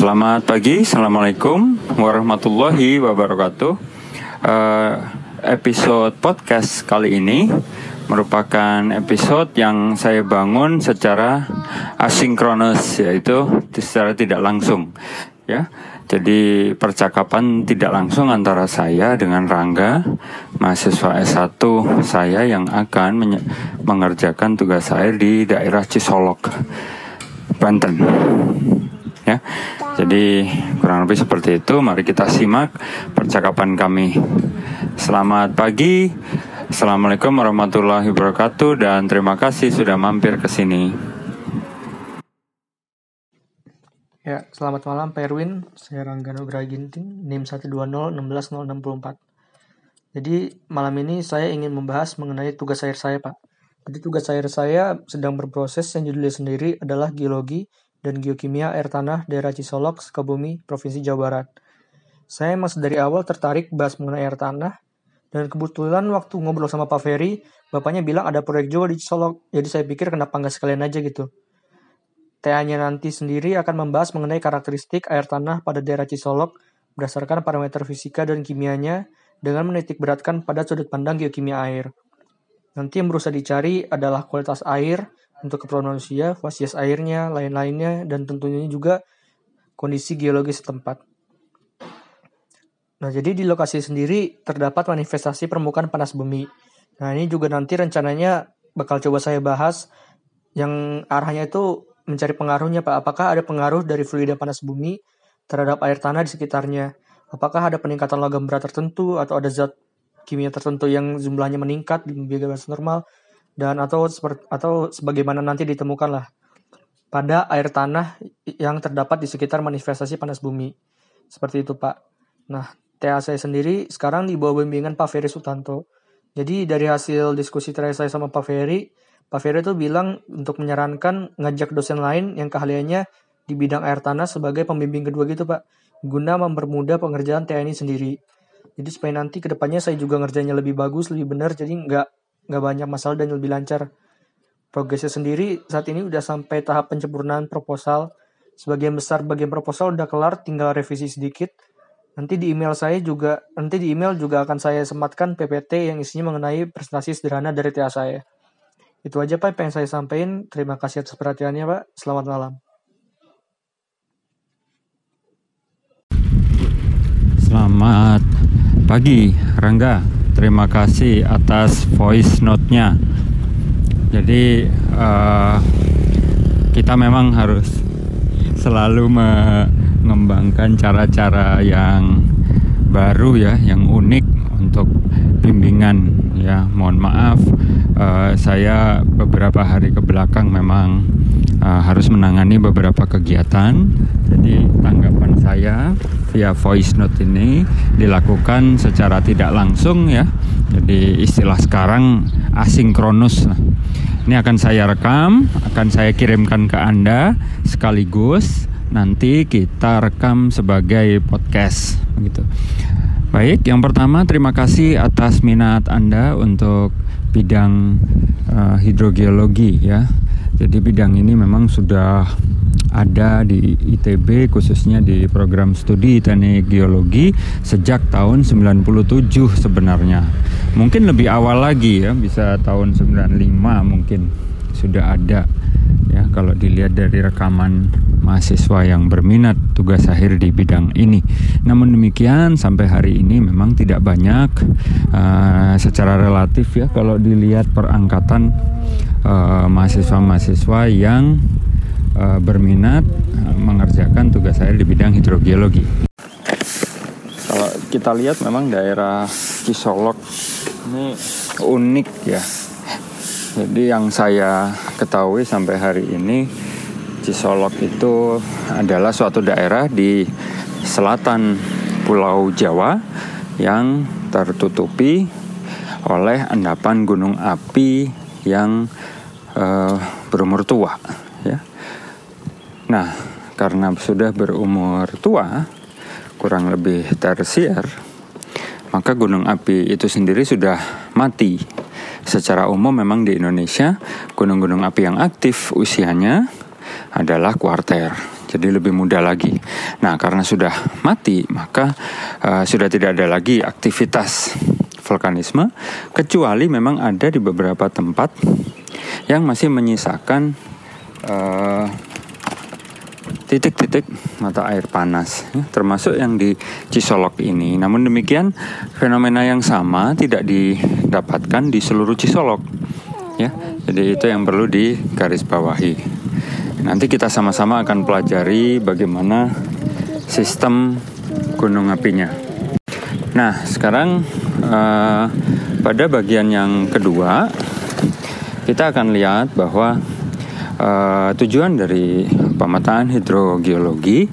Selamat pagi, assalamualaikum warahmatullahi wabarakatuh. Uh, episode podcast kali ini merupakan episode yang saya bangun secara asinkronus, yaitu secara tidak langsung. Ya, jadi percakapan tidak langsung antara saya dengan Rangga, mahasiswa S1 saya yang akan mengerjakan tugas air di daerah Cisolok, Banten ya. Jadi kurang lebih seperti itu. Mari kita simak percakapan kami. Selamat pagi. Assalamualaikum warahmatullahi wabarakatuh dan terima kasih sudah mampir ke sini. Ya, selamat malam Erwin. Saya Rangga Nugraha Ginting, NIM 120166064. Jadi malam ini saya ingin membahas mengenai tugas akhir saya, Pak. Jadi tugas akhir saya sedang berproses yang judulnya sendiri adalah geologi dan Geokimia Air Tanah daerah Cisolok, Sukabumi, Provinsi Jawa Barat. Saya masih dari awal tertarik bahas mengenai air tanah, dan kebetulan waktu ngobrol sama Pak Ferry, bapaknya bilang ada proyek juga di Cisolok, jadi saya pikir kenapa nggak sekalian aja gitu. TA-nya nanti sendiri akan membahas mengenai karakteristik air tanah pada daerah Cisolok berdasarkan parameter fisika dan kimianya dengan menitik beratkan pada sudut pandang geokimia air. Nanti yang berusaha dicari adalah kualitas air, untuk keperluan manusia, fasies airnya, lain-lainnya, dan tentunya juga kondisi geologis setempat. Nah, jadi di lokasi sendiri terdapat manifestasi permukaan panas bumi. Nah, ini juga nanti rencananya bakal coba saya bahas yang arahnya itu mencari pengaruhnya, Pak. Apakah ada pengaruh dari fluida panas bumi terhadap air tanah di sekitarnya? Apakah ada peningkatan logam berat tertentu atau ada zat kimia tertentu yang jumlahnya meningkat di batas normal? Dan atau seperti atau sebagaimana nanti ditemukan lah pada air tanah yang terdapat di sekitar manifestasi panas bumi. Seperti itu, Pak. Nah, TA saya sendiri sekarang di bawah bimbingan Pak Ferry Sutanto. Jadi dari hasil diskusi terakhir saya sama Pak Ferry, Pak Ferry itu bilang untuk menyarankan ngajak dosen lain yang keahliannya di bidang air tanah sebagai pembimbing kedua gitu, Pak. Guna mempermudah pengerjaan TA ini sendiri. Jadi supaya nanti ke depannya saya juga ngerjainnya lebih bagus, lebih benar, jadi nggak nggak banyak masalah dan lebih lancar. Progresnya sendiri saat ini udah sampai tahap penyempurnaan proposal. Sebagian besar bagian proposal udah kelar, tinggal revisi sedikit. Nanti di email saya juga, nanti di email juga akan saya sematkan PPT yang isinya mengenai presentasi sederhana dari TA saya. Itu aja Pak yang saya sampaikan. Terima kasih atas perhatiannya Pak. Selamat malam. Selamat pagi Rangga terima kasih atas voice note-nya. Jadi uh, kita memang harus selalu mengembangkan cara-cara yang baru ya, yang unik untuk bimbingan ya. Mohon maaf uh, saya beberapa hari ke belakang memang uh, harus menangani beberapa kegiatan. Jadi tanggapan saya via voice note ini dilakukan secara tidak langsung ya. Jadi istilah sekarang asinkronus. Nah, ini akan saya rekam, akan saya kirimkan ke Anda sekaligus nanti kita rekam sebagai podcast begitu. Baik, yang pertama terima kasih atas minat Anda untuk bidang uh, hidrogeologi ya. Jadi bidang ini memang sudah ada di ITB khususnya di program studi teknik geologi sejak tahun 97 sebenarnya. Mungkin lebih awal lagi ya, bisa tahun 95 mungkin sudah ada ya kalau dilihat dari rekaman mahasiswa yang berminat tugas akhir di bidang ini. Namun demikian sampai hari ini memang tidak banyak uh, secara relatif ya kalau dilihat perangkatan mahasiswa mahasiswa-mahasiswa yang uh, berminat uh, mengerjakan tugas akhir di bidang hidrogeologi. Kalau kita lihat memang daerah Cisolok ini unik ya. Jadi yang saya ketahui sampai hari ini Cisolok itu adalah suatu daerah di selatan Pulau Jawa yang tertutupi oleh endapan gunung api yang uh, berumur tua ya. Nah, karena sudah berumur tua, kurang lebih tersier, maka gunung api itu sendiri sudah mati. Secara umum memang di Indonesia gunung-gunung api yang aktif usianya adalah kuarter. jadi lebih mudah lagi. Nah, karena sudah mati, maka uh, sudah tidak ada lagi aktivitas vulkanisme, kecuali memang ada di beberapa tempat yang masih menyisakan uh, titik-titik mata air panas, ya, termasuk yang di Cisolok ini. Namun demikian, fenomena yang sama tidak didapatkan di seluruh Cisolok. Ya, jadi itu yang perlu digarisbawahi. Nanti kita sama-sama akan pelajari bagaimana sistem gunung apinya. Nah, sekarang uh, pada bagian yang kedua kita akan lihat bahwa uh, tujuan dari pemetaan hidrogeologi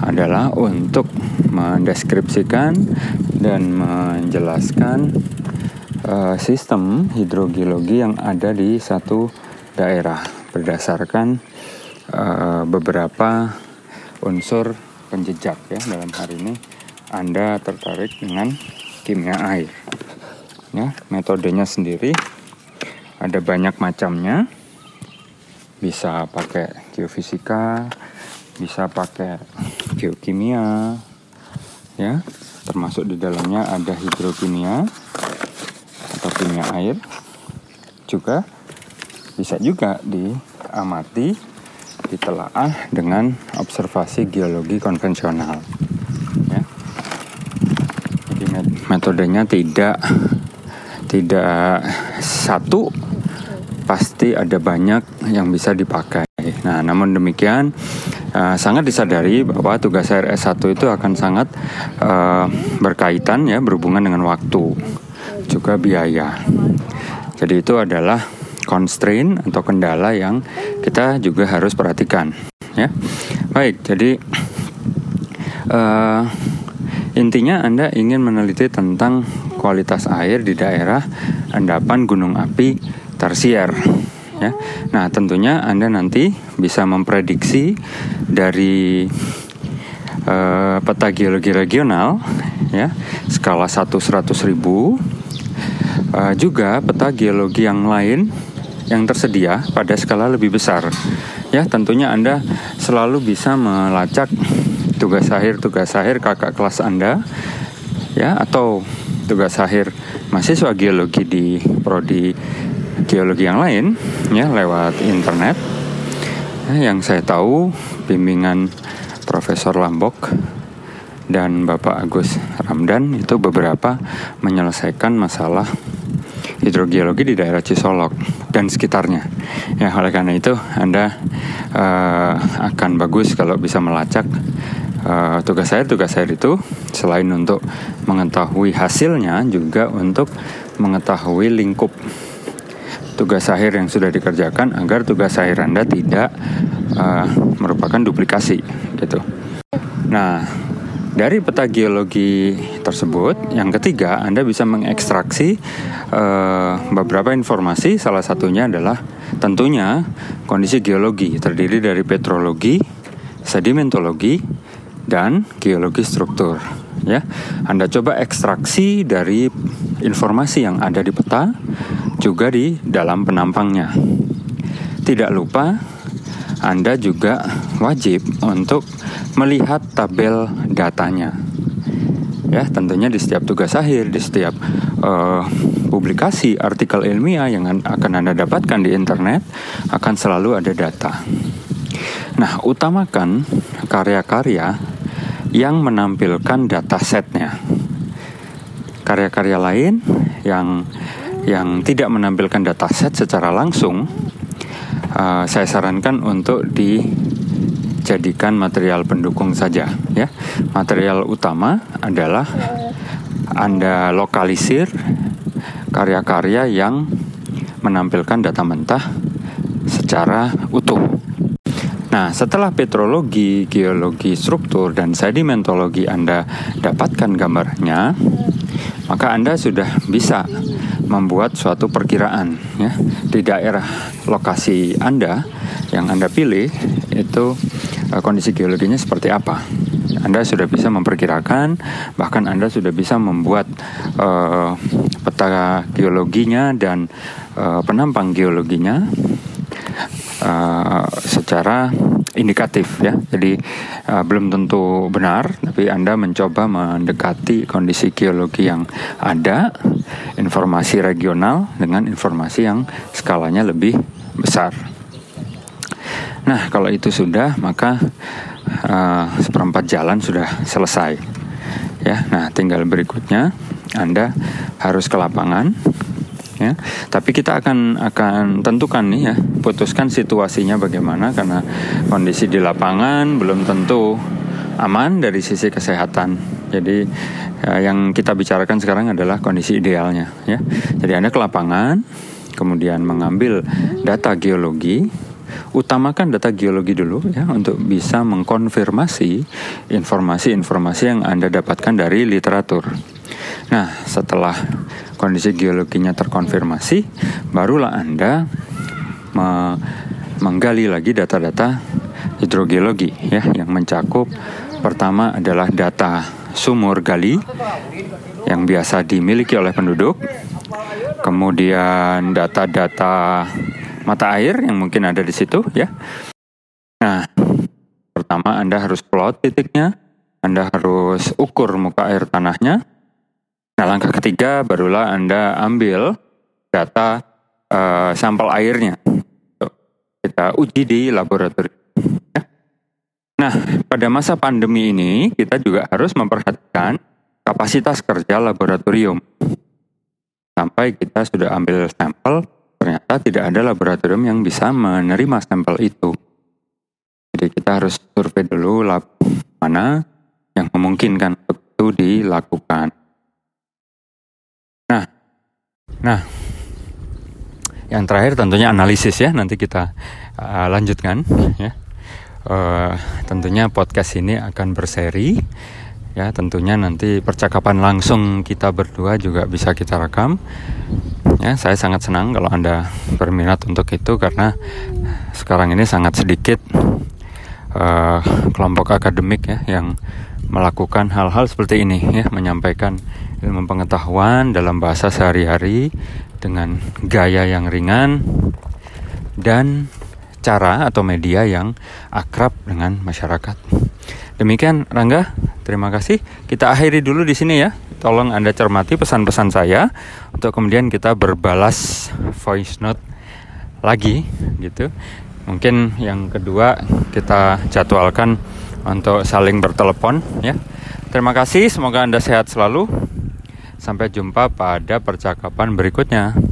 adalah untuk mendeskripsikan dan menjelaskan uh, sistem hidrogeologi yang ada di satu daerah berdasarkan uh, beberapa unsur penjejak ya dalam hari ini Anda tertarik dengan kimia air. Ya, metodenya sendiri ada banyak macamnya. Bisa pakai geofisika, bisa pakai geokimia, ya, termasuk di dalamnya ada hidrokimia atau kimia air. Juga bisa juga diamati ditelaah dengan observasi geologi konvensional. Ya. Jadi metodenya tidak tidak satu, pasti ada banyak yang bisa dipakai. Nah, namun demikian uh, sangat disadari bahwa tugas air S1 itu akan sangat uh, berkaitan ya berhubungan dengan waktu juga biaya. Jadi itu adalah constraint atau kendala yang kita juga harus perhatikan ya baik jadi uh, intinya anda ingin meneliti tentang kualitas air di daerah endapan gunung api tersier ya nah tentunya anda nanti bisa memprediksi dari uh, peta geologi regional ya skala 1 100 ribu uh, juga peta geologi yang lain yang tersedia pada skala lebih besar. Ya, tentunya Anda selalu bisa melacak tugas akhir tugas akhir kakak kelas Anda ya atau tugas akhir mahasiswa geologi di prodi geologi yang lain ya lewat internet. Ya, yang saya tahu bimbingan Profesor Lambok dan Bapak Agus Ramdan itu beberapa menyelesaikan masalah hidrogeologi di daerah Cisolok dan sekitarnya. Ya, oleh karena itu Anda uh, akan bagus kalau bisa melacak uh, tugas saya tugas saya itu selain untuk mengetahui hasilnya juga untuk mengetahui lingkup tugas akhir yang sudah dikerjakan agar tugas akhir Anda tidak uh, merupakan duplikasi gitu. Nah, dari peta geologi tersebut, yang ketiga, Anda bisa mengekstraksi uh, beberapa informasi. Salah satunya adalah tentunya kondisi geologi terdiri dari petrologi, sedimentologi, dan geologi struktur. Ya, Anda coba ekstraksi dari informasi yang ada di peta, juga di dalam penampangnya. Tidak lupa anda juga wajib untuk melihat tabel datanya. Ya, tentunya di setiap tugas akhir, di setiap uh, publikasi artikel ilmiah yang akan Anda dapatkan di internet akan selalu ada data. Nah, utamakan karya-karya yang menampilkan data setnya. Karya-karya lain yang yang tidak menampilkan data set secara langsung uh, saya sarankan untuk dijadikan material pendukung saja ya. Material utama adalah Anda lokalisir karya-karya yang menampilkan data mentah secara utuh. Nah, setelah petrologi, geologi struktur, dan sedimentologi Anda dapatkan gambarnya, maka Anda sudah bisa membuat suatu perkiraan ya di daerah lokasi Anda yang Anda pilih itu uh, kondisi geologinya seperti apa. Anda sudah bisa memperkirakan, bahkan Anda sudah bisa membuat uh, peta geologinya dan uh, penampang geologinya uh, secara indikatif ya. Jadi uh, belum tentu benar, tapi Anda mencoba mendekati kondisi geologi yang ada, informasi regional dengan informasi yang skalanya lebih besar. Nah, kalau itu sudah, maka uh, seperempat jalan sudah selesai. Ya, nah tinggal berikutnya Anda harus ke lapangan ya. Tapi kita akan akan tentukan nih ya, putuskan situasinya bagaimana karena kondisi di lapangan belum tentu aman dari sisi kesehatan. Jadi ya, yang kita bicarakan sekarang adalah kondisi idealnya ya. Jadi Anda ke lapangan, kemudian mengambil data geologi utamakan data geologi dulu ya untuk bisa mengkonfirmasi informasi-informasi yang Anda dapatkan dari literatur. Nah, setelah kondisi geologinya terkonfirmasi, barulah Anda me menggali lagi data-data hidrogeologi ya yang mencakup pertama adalah data sumur gali yang biasa dimiliki oleh penduduk. Kemudian data-data mata air yang mungkin ada di situ ya. Nah, pertama Anda harus plot titiknya, Anda harus ukur muka air tanahnya, Nah, langkah ketiga barulah Anda ambil data uh, sampel airnya. Kita uji di laboratorium. Ya. Nah, pada masa pandemi ini kita juga harus memperhatikan kapasitas kerja laboratorium. Sampai kita sudah ambil sampel, ternyata tidak ada laboratorium yang bisa menerima sampel itu. Jadi kita harus survei dulu lab mana yang memungkinkan untuk itu dilakukan. Nah, nah, yang terakhir tentunya analisis ya. Nanti kita uh, lanjutkan ya. Uh, tentunya podcast ini akan berseri ya. Tentunya nanti percakapan langsung kita berdua juga bisa kita rekam. Ya, saya sangat senang kalau anda berminat untuk itu karena sekarang ini sangat sedikit uh, kelompok akademik ya yang melakukan hal-hal seperti ini ya menyampaikan ilmu pengetahuan dalam bahasa sehari-hari dengan gaya yang ringan dan cara atau media yang akrab dengan masyarakat. Demikian Rangga, terima kasih. Kita akhiri dulu di sini ya. Tolong Anda cermati pesan-pesan saya untuk kemudian kita berbalas voice note lagi gitu. Mungkin yang kedua kita jadwalkan untuk saling bertelepon ya. Terima kasih, semoga Anda sehat selalu. Sampai jumpa pada percakapan berikutnya.